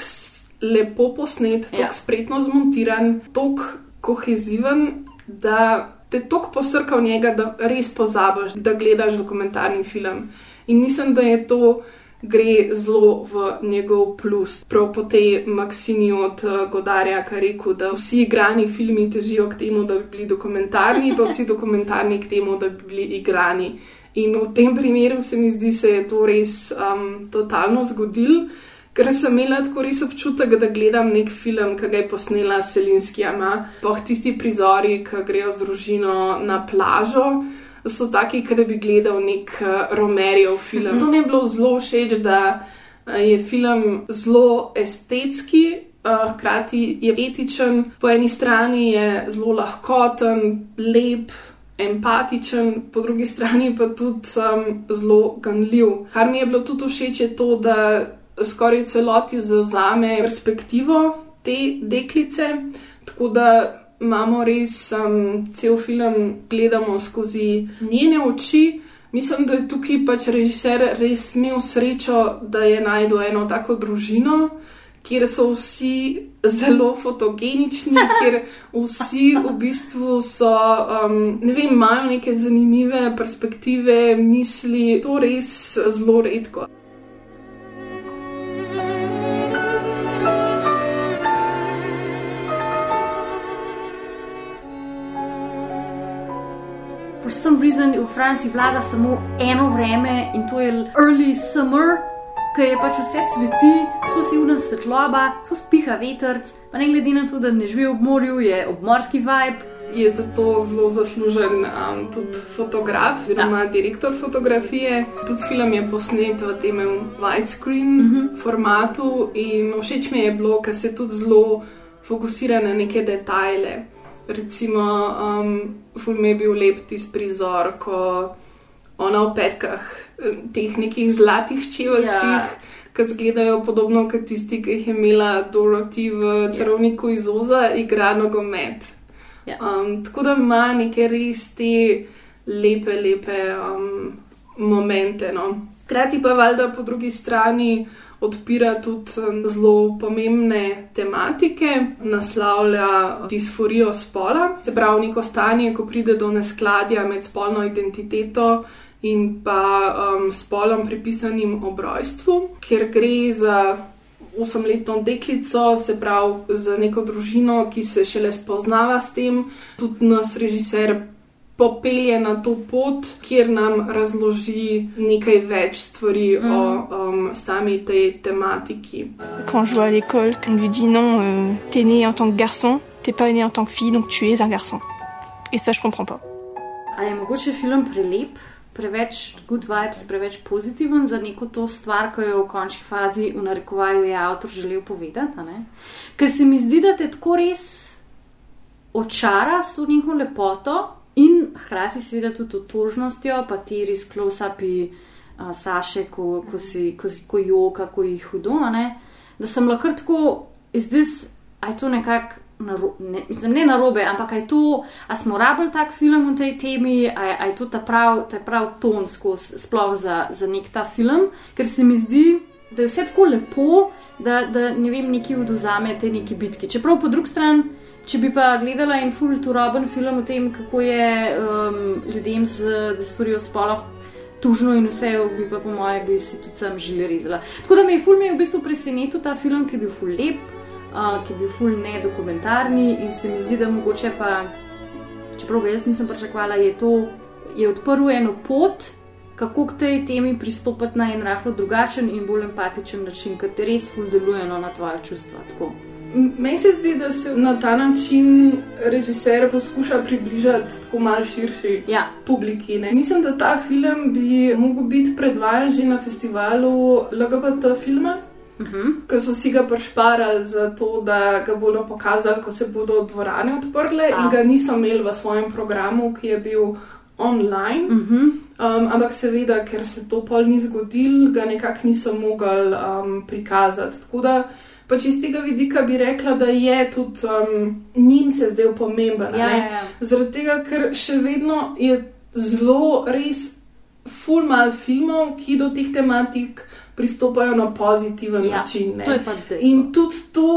lepo posnet, tako Ja. spretno zmontiran, tako koheziven, da te tako posrka v njega, da res pozabiš, da gledaš dokumentarni film. In mislim, da je to. Gre zelo v njegov plus. Prav po tej maksimi od eh, Godarja, ki je rekel, da vsi igrani filmi težijo k temu, da bi bili dokumentarni, pa vsi dokumentarni k temu, da bi bili igrani. In v tem primeru se mi zdi, da je to res um, totalno zgodil, ker sem imela tako res občutek, da gledam nek film, ki ga je posnela Selinski Ama. Poh tisti prizori, ki grejo z družino na plažo. So taki, da bi gledal nek uh, Romerijev film. To mi je bilo zelo všeč, da uh, je film zelo estetski, uh, hkrati je etičen, po eni strani je zelo lahkoten, lep, empatičen, po drugi strani pa tudi um, zelo ganljiv. Kar mi je bilo tudi všeč, je to, da skoraj celoti zauzame perspektivo te deklice, tako da imamo res um, cel film, gledamo skozi njene oči. Mislim, da je tukaj pač režiser res imel srečo, da je najdel eno tako družino, kjer so vsi zelo fotogenični, kjer vsi v bistvu so, um, ne vem, imajo neke zanimive perspektive, misli. To res zelo redko. Some reason v Franciji vlada samo eno vreme in to je early summer, ki je pač vse cveti, skozi ura svetloba, skozi piha vetrc, pa ne glede na to, da ne živi ob morju, je obmorski vibe. Je zato zelo zaslužen um, tudi fotograf, oziroma direktor fotografije. Tudi film je posnet v tem widescreen mm -hmm. formatu in všeč mi je bilo, ker se tudi zelo fokusira na neke detajle. Recimo, um, film je bil lep tisti prizor, ko ona v petkah, teh nekih zlatih čevljih, Ja. ki izgledajo podobno kot tisti, ki jih je imela Dorothy v Čarovniku iz Oza, igra nogomet. Ja. Um, tako da ima neke res te lepe, lepe um, momente. No. Hkrati pa valjda po drugi strani odpira tudi zelo pomembne tematike, naslavlja disforijo spola, se pravi neko stanje, ko pride do neskladja med spolno identiteto in pa um, spolom pripisanim ob rojstvu, ker gre za osemletno deklico, se pravi za neko družino, ki se šele spoznava s tem, tudi nas režiser. Popelje na to pot, kjer nam razloži nekaj več stvari mm. o um, sami tej tematiki. Quand je vois à l'école qu'on lui dit non, euh, t'es né en tant que garçon, t'es pas né en tant que fille, donc tu es un garçon. Et ça, je comprends pas. A je mogoče film prelep, preveč good vibes, preveč pozitiven za neko to stvar, ki jo v končni fazi v narekovaju je avtor želel povedati? a ne? Ker se mi zdi, da te tako res očara s to njihovo lepoto in hkrati seveda tudi otožnostjo, pa ti res close-upi uh, Saše, ko, ko, si, ko, ko joka, ko jih hudo, ne? da sem lahko tako, is this, aj to nekako. Naro, ne, mislim, ne narobe, ampak je to, a smo rabili tak film o tej temi, a je to ta prav, ta prav ton skozi, sploh za, za nek ta film, ker se mi zdi, da je vse tako lepo, da, da ne vem, neki oduzame te neki bitki. Čeprav po drugi strani, če bi pa gledala en full turoben film o tem, kako je um, ljudem z disforijo spoloh. Tužno in vse, bi pa po mojem, bi si tudi sam žile rezala. Tako da me je ful mi je v bistvu presenetil ta film, ki je bil ful lep, uh, ki je bil ful nedokumentarni in se mi zdi, da mogoče pa, čeprav ga jaz nisem pričakovala, je to, je odprl eno pot, kako k tej temi pristopiti na en rahlo drugačen in bolj empatičen način, ki te res ful deluje no, na tvoje čustva. Tako. Meni se zdi, da se na ta način režiser poskuša približati tako malce širši ja. publiki. Ne? Mislim, da ta film bi lahko bil predvajan že na festivalu LGBT filma. Uh -huh. Ker so si ga prešparali za to, da ga bodo pokazali, ko se bodo dvorane odprle, A. in ga niso imeli v svojem programu, ki je bil online. Uh -huh. Um, ampak seveda, ker se to pol ni zgodil, ga nekako niso mogli um, prikazati. Tako da pač iz tega vidika bi rekla, da je tudi um, njim se zdel pomemben. Ja, ja, ja. Zaradi tega, ker še vedno je zelo res full mal filmov, ki do teh tematik pristopajo na pozitiven Ja, način. ne. to je pa dejstvo. In tudi to.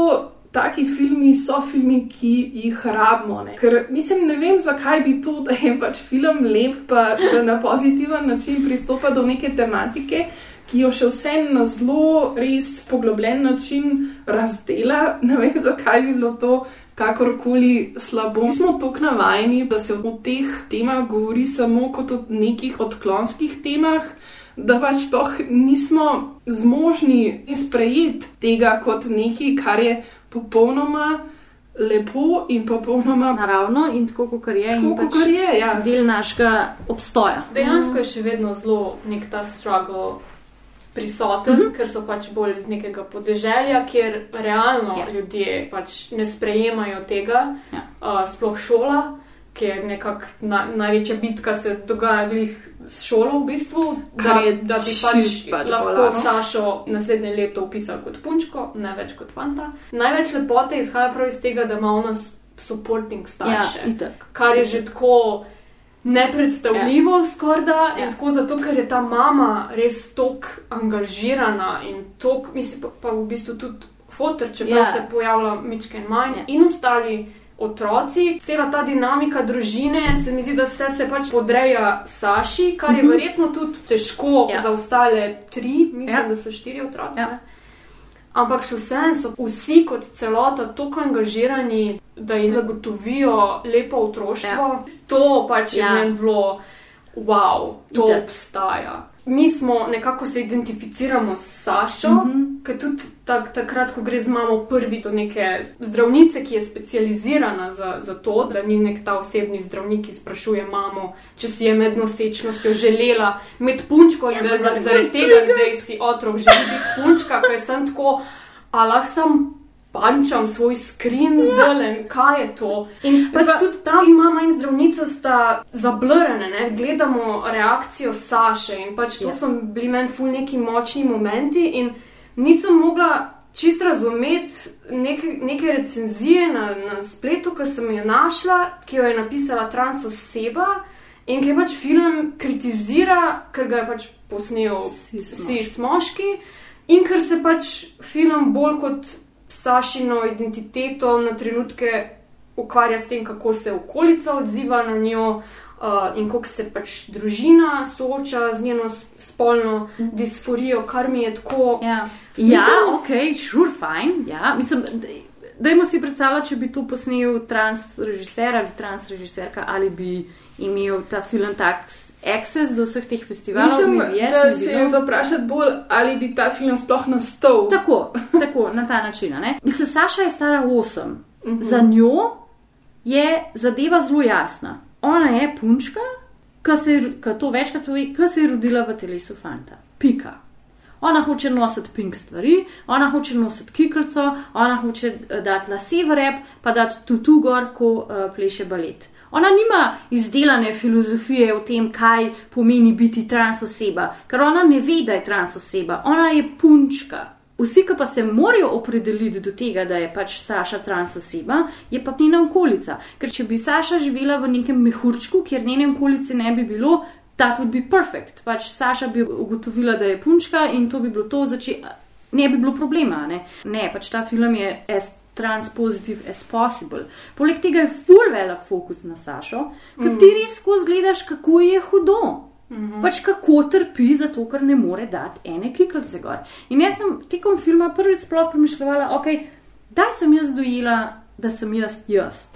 Taki filmi so filmi, ki jih rabimo. Ne? Ker mislim, ne vem, zakaj bi to, da je pač film lep, pa da na pozitiven način pristopa do neke tematike, ki jo še vse na zelo res poglobljen način razdela. Ne vem, zakaj bi bilo to kakorkoli slabo. Mi smo tako navajeni, da se o teh temah govori samo kot o nekih odklonskih temah. Da pač sploh nismo zmožni sprejeti tega kot nekaj, kar je popolnoma lepo in popolnoma naravno in tako, kot je. Tako, in pač kakor je, ja. Del našega obstoja. Dejansko je še vedno zelo nek ta struggle prisoten, mm -hmm. ker so pač bolj iz nekega podeželja, kjer realno Ja. ljudje pač ne sprejemajo tega, Ja. uh, sploh šola, ker nekako na, največja bitka se dogaja glih s šolo v bistvu, Kar da, da bi pač lahko bolano. Sašo naslednje leto upisal kot punčko, ne več kot fanta. Največ lepote izhaja prav iz tega, da ima ona supporting starše, Ja, itak. kar je že tako nepredstavljivo, ja. skorda. Ja. In tako zato, ker je ta mama res tako angažirana in tako, mislim, pa, pa v bistvu tudi fotor, čeprav Ja. yeah. se pojavlja Mičken manj yeah. in ostali. Otroci, cela ta dinamika družine, se mi zdi, da vse se pač podreja Saši, kar je Mhm. verjetno tudi težko Ja. za ostale tri, mislim, Ja. da so štiri otroci. Ja. Ampak še vseeno so vsi kot celota tako angažirani, da jim zagotovijo lepo otroštvo. Ja. To pač je Ja. ja. meni bilo, wow, to Itak. obstaja. Mi smo nekako se identificiramo s Sašo, mm -hmm. ker tudi tak, takrat, ko gre z mamo prvi do neke zdravnice, ki je specializirana za, za to, da ni nek ta osebni zdravnik, ki sprašuje mamo, če si je med nosečnostjo želela imeti punčko in Ja, da zaradi tega zdaj si otrok želi biti punčka, ker sem tako, a lahko sem pančam svoj skrin z delem, kaj je to. In pač Pa- tudi tam mama in zdravnica sta zablrene, ne? gledamo reakcijo Saše in pač to Ja. yeah. so bili meni ful neki močni momenti in nisem mogla čist razumeti neke, neke recenzije na, na spletu, ki sem jo našla, ki jo je napisala trans oseba. In ki je pač film kritizira, ker ga je pač posnel cis moški, in ker se pač film bolj kot Sašino identiteto na trenutke ukvarja s tem, kako se okolica odziva na njo uh, in kako se pač družina sooča z njeno spolno disforijo, kar mi je tako. Ja, ja ok, sure, fine. Ja. Mislim, dajmo si predstavljati, če bi to posnel trans režiser ali trans režiserka, ali bi imel ta film tak access do vseh teh festivalov. Mislim, maybe yes, da se je zaprašati bolj, ali bi ta film sploh nastal. Tako, tako, na ta način. a ne. Mislim, Saša je stara 8. Mhm. Za njo je zadeva zelo jasna. Ona je punčka, ki to večkrat pove, ki se je rodila v telesu fanta. Pika. Ona hoče nositi pink stvari, ona hoče nositi kiklico, ona hoče eh, dati lase v rep, pa dati tutu gor, ko uh, pleše balet. Ona nima izdelane filozofije o tem, kaj pomeni biti trans oseba, ker ona ne ve, da je trans oseba, ona je punčka. Vsi, ki pa se morajo opredeliti do tega, da je pač Saša trans oseba, je pa njena okolica. Ker če bi Saša živela v nekem mehurčku, kjer njene okolice ne bi bilo, that would be perfect. Pač Saša bi ugotovila, da je punčka in to bi bilo to, zače... ne bi bilo problema. Ne? ne, pač ta film je as transpositive as possible. Poleg tega je full velik fokus na Sašo, ker Mm. ti res skozi gledaš, kako je hudo. Mhm. Pač kako trpi, zato ker ne more dati ene kiklice gor. In jaz sem tekom filma prvič sploh premišljala, ok, da sem jaz dojela, da sem jaz jaz.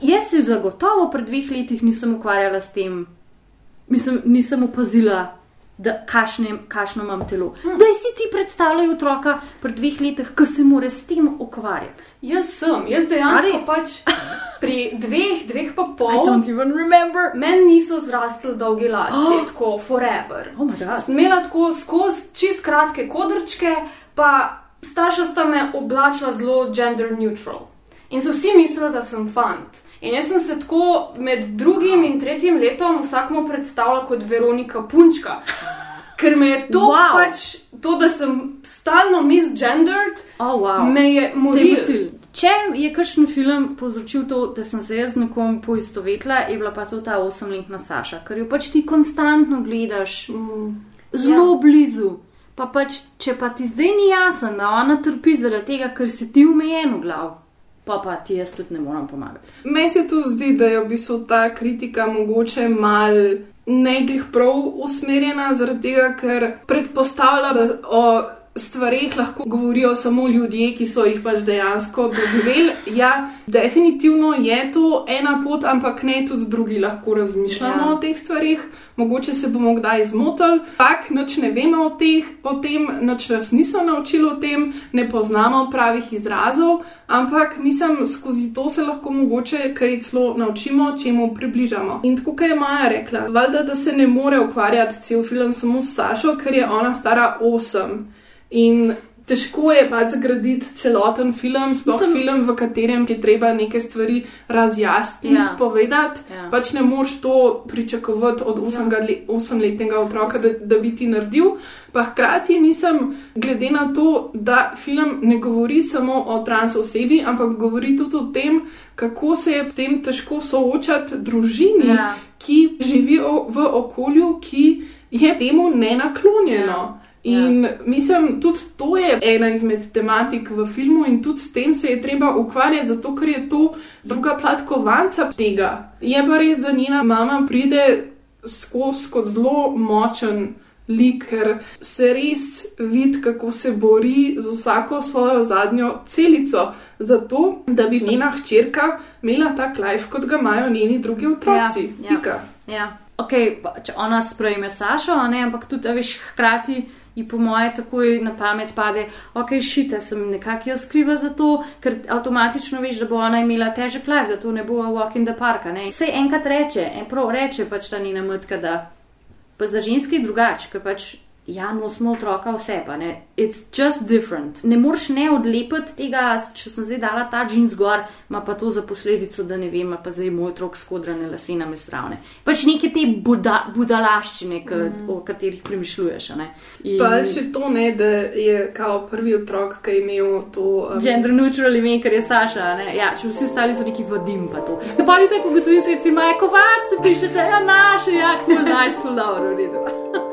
Jaz se zagotovo pred dveh letih nisem ukvarjala s tem, mislim, nisem opazila, kašno imam telo. Hm. Da si ti predstavljaj otroka pred dveh letih, ki se more s tem ukvarjati. Jaz sem, jaz dejansko pač pri dveh, dveh pa pol. I don't even remember. Meni niso zrastli dolgi lasje, Oh. tako forever. Oh my God. Sem imela tako skozi čist kratke kodrčke, pa starša sta me oblačila zelo gender neutral. In so vsi mislili, da sem fant. In jaz sem se tako med drugim in tretjim letom vsakmu predstavljala kot Veronika Punčka. Ker me je to Wow. pač, to, da sem stalno misgendered, oh, wow. me je motil. Če je kakšen film povzročil to, da sem se jaz z nekom poistovetila, je bila pa to ta osemletna Saša, ker jo pač ti konstantno gledaš mm, zelo ja. blizu. Pa pač, če pa ti zdaj ni jasno, da ona trpi zaradi tega, ker si ti umejen v glav, pa pa ti jaz tudi ne morem pomagati. Meni se tu zdi, da je v bistvu ta kritika mogoče mal neglih prav usmerjena, zaradi tega, ker predpostavlja, da o stvarih lahko govorijo samo ljudje, ki so jih pač dejansko doživeli. Ja, definitivno je to ena pot, ampak ne tudi drugi lahko razmišljamo Ja. o teh stvarih. Mogoče se bomo kdaj zmotili, pak nič ne vemo o, teh, o tem, nič nas niso naučili o tem, ne poznamo pravih izrazov, ampak mislim, skozi to se lahko mogoče kaj celo naučimo, čemu približamo. In tako je Maja rekla, valjda, da se ne more ukvarjati cel film samo s Sašo, ker je ona stara 8. In težko je pač zgraditi celoten film, sploh Mislim- film, v katerem je treba neke stvari razjasniti, Ja. ja. povedati. Ja. Ja. Pač ne moreš to pričakovati od 8-letnega otroka, da, da bi ti naredil. Pa hkrati mislim, glede na to, da film ne govori samo o trans osebi, ampak govori tudi o tem, kako se je s tem težko soočati družini, Ja. ki živi v okolju, ki je temu nenaklonjeno. In ja. mislim, tudi to je ena izmed tematik v filmu, in tudi s tem se je treba ukvarjati, zato ker je to druga plat kovanca tega. Je pa res, da njena mama pride skozi kot zelo močen lik, ker se res vidi, kako se bori z vsako svojo zadnjo celico, zato da bi njena hčerka imela tak life, kot ga imajo njeni drugi otroci. Ja, ja. ja. Okay, če ona sprejme Sašo, ne, ampak tudi, veš, hkrati ji po moje takoj na pamet pade, ok, šite, sem nekako jaz skriva za to, ker avtomatično veš, da bo ona imela težek life, da to ne bo walk in the park. Sej enkrat reče, en prav reče pač ta njena matka, da pa za ženski je drugače, ker pač ja, nosimo otroka vse, pa ne. It's just different. Ne moreš ne odlepiti tega, če sem zdaj dala ta džins gor, ima pa to za posledico, da ne vem, pa zdaj moj otrok skodrane lase na mestravne. Pač neke te buda, budalaščine, k, mm. o katerih premišljuješ. In... Pa še to ne, da je kao prvi otrok, ki je imel to. Um... Gender neutral ime, ker je Saša. Ja, če vsi ostali so neki vadim, pa to. Ja, pa vidite, kako gotovi svet filma, je kovar, se pišete, ja, naše, ja, nice, cool, dobro, v redu.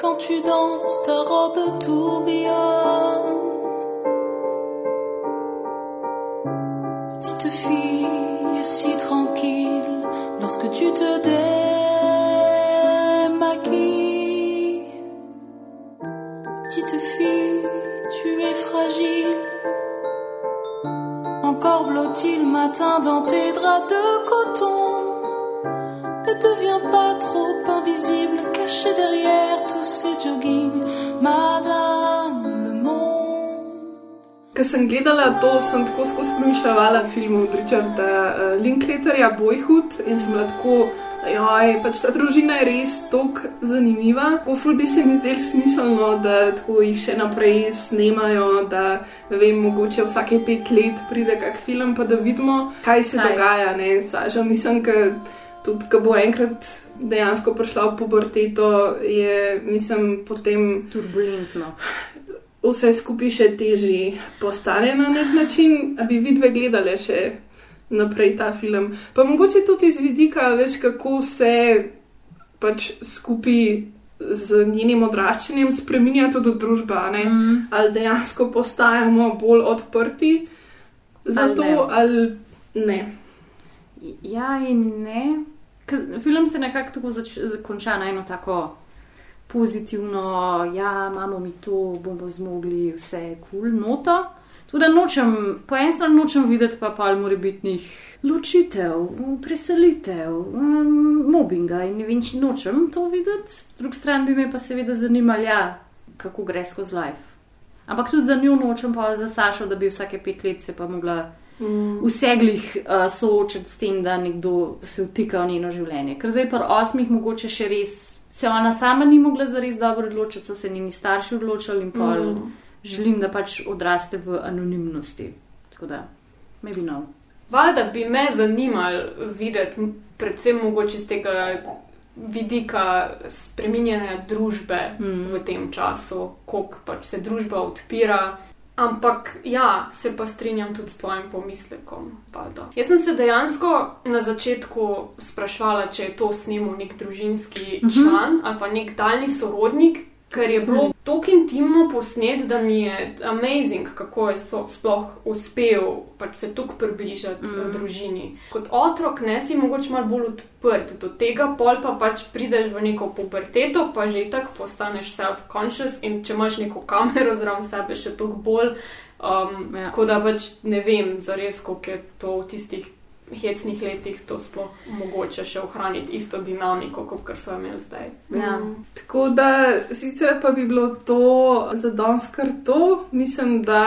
quand tu danses, ta robe tourbillonne. Petite fille si tranquille lorsque tu te démaquilles. Petite fille, tu es fragile. Encore blotti le matin dans tes draps de coton. Ne deviens pas trop invisible, caché derrière tous ces jogging, madame le monde. Ko sem gledala to, sem tako skozi premišljala film od Richarda uh, Linklaterja Boyhood in sem bila tako. Joj, pač ta družina je res tako zanimiva. Poful bi se mi zdel smiselno, da jih še naprej snemajo, da vem, mogoče vsake pet let pride kak film, pa da vidimo, kaj se kaj? dogaja. Saža, mislim, da tudi, ko bo enkrat dejansko prišla v puberteto, je, mislim, potem turbulentno. Vse skupaj še težje postane na nek način, da bi vidve gledali še naprej ta film. Pa mogoče tudi iz vidika, veš, kako se pač skupaj z njenim odraščanjem spremenja tudi družba, mm. ali dejansko postajamo bolj odprti za ali to, ne. ali ne. Ja, in ne. Film se nekako tako zakonča na eno tako pozitivno, ja, imamo mi to, bomo zmogli vse kul cool, noto. Tudi nočem, po eni strani nočem videti pa pa morebitnih ločitev, preselitev, um, mobbinga in ne vem, če nočem to videti. Po drugi strani bi me pa seveda zanimalo, ja, kako gre skozi life. Ampak tudi za njo nočem pa za Sašo, da bi vsake pet let se pa mogla mm. vseglih uh, soočiti s tem, da nekdo se vtika v njeno življenje. Ker zdaj pa osmih mogoče še res se ona sama ni mogla za res dobro odločiti, so se njeni starši odločili in pa mm. želim, da pač odraste v anonimnosti. Tako da, maybe no. Valjda bi me zanimalo videti, predvsem mogoče iz tega vidika spreminjanja družbe mm. v tem času, koliko pač se družba odpira. Ampak ja, se pa strinjam tudi s tvojim pomislekom. Valda. Jaz sem se dejansko na začetku sprašvala, če je to snimil nek družinski mhm. član uh -huh. ali pa nek daljni sorodnik, ker je bilo tako intimno posnet, da mi je amazing, kako je sploh, sploh uspel pač se tukaj približati mm. družini. Kot otrok ne si mogoče malo bolj odprt do tega, pol pa pač prideš v neko puberteto, pa že tako postaneš self-conscious in če imaš neko kamero zraven sebe, še toliko bolj. Um, ja. Tako da pač ne vem, zares, koliko je to v tistih hecnih letih to sploh mogoče še ohraniti isto dinamiko, kot kar so imeli zdaj. Ja. Mm. Tako da sicer pa bi bilo to za danes kar to. Mislim, da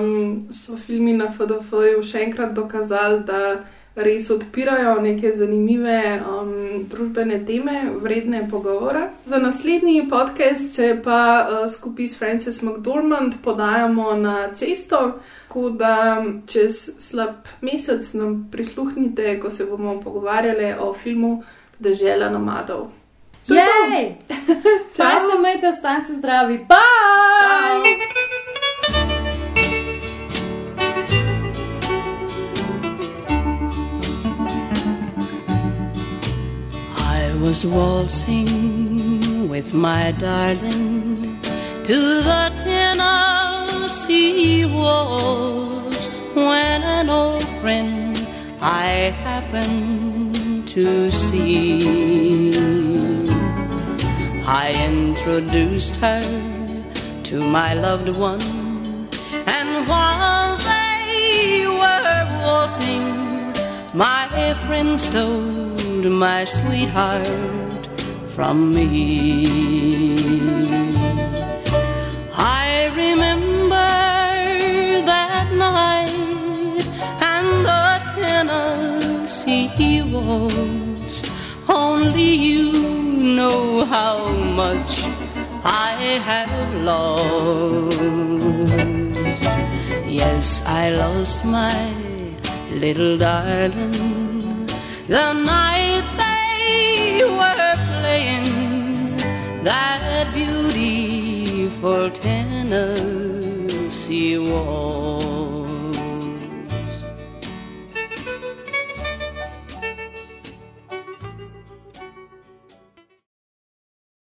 um, so filmi na FDF-ju še enkrat dokazali, da res odpirajo neke zanimive um, družbene teme, vredne pogovora. Za naslednji podcast se pa uh, skupaj s Frances McDormand podajamo na cesto, tako da čez slab mesec nam prisluhnite, ko se bomo pogovarjali o filmu Dežela nomadov. Jej! Čas se imejte, ostanite zdravi. Bye! Ciao. Was waltzing with my darling to the Tennessee waltz when an old friend I happened to see. I introduced her to my loved one, and while they were waltzing, my friend stole my sweetheart from me. I remember that night and the Tennessee waltz. Only you know how much I have lost. Yes, I lost my little darling the night they were playing that beautiful Tennessee waltz.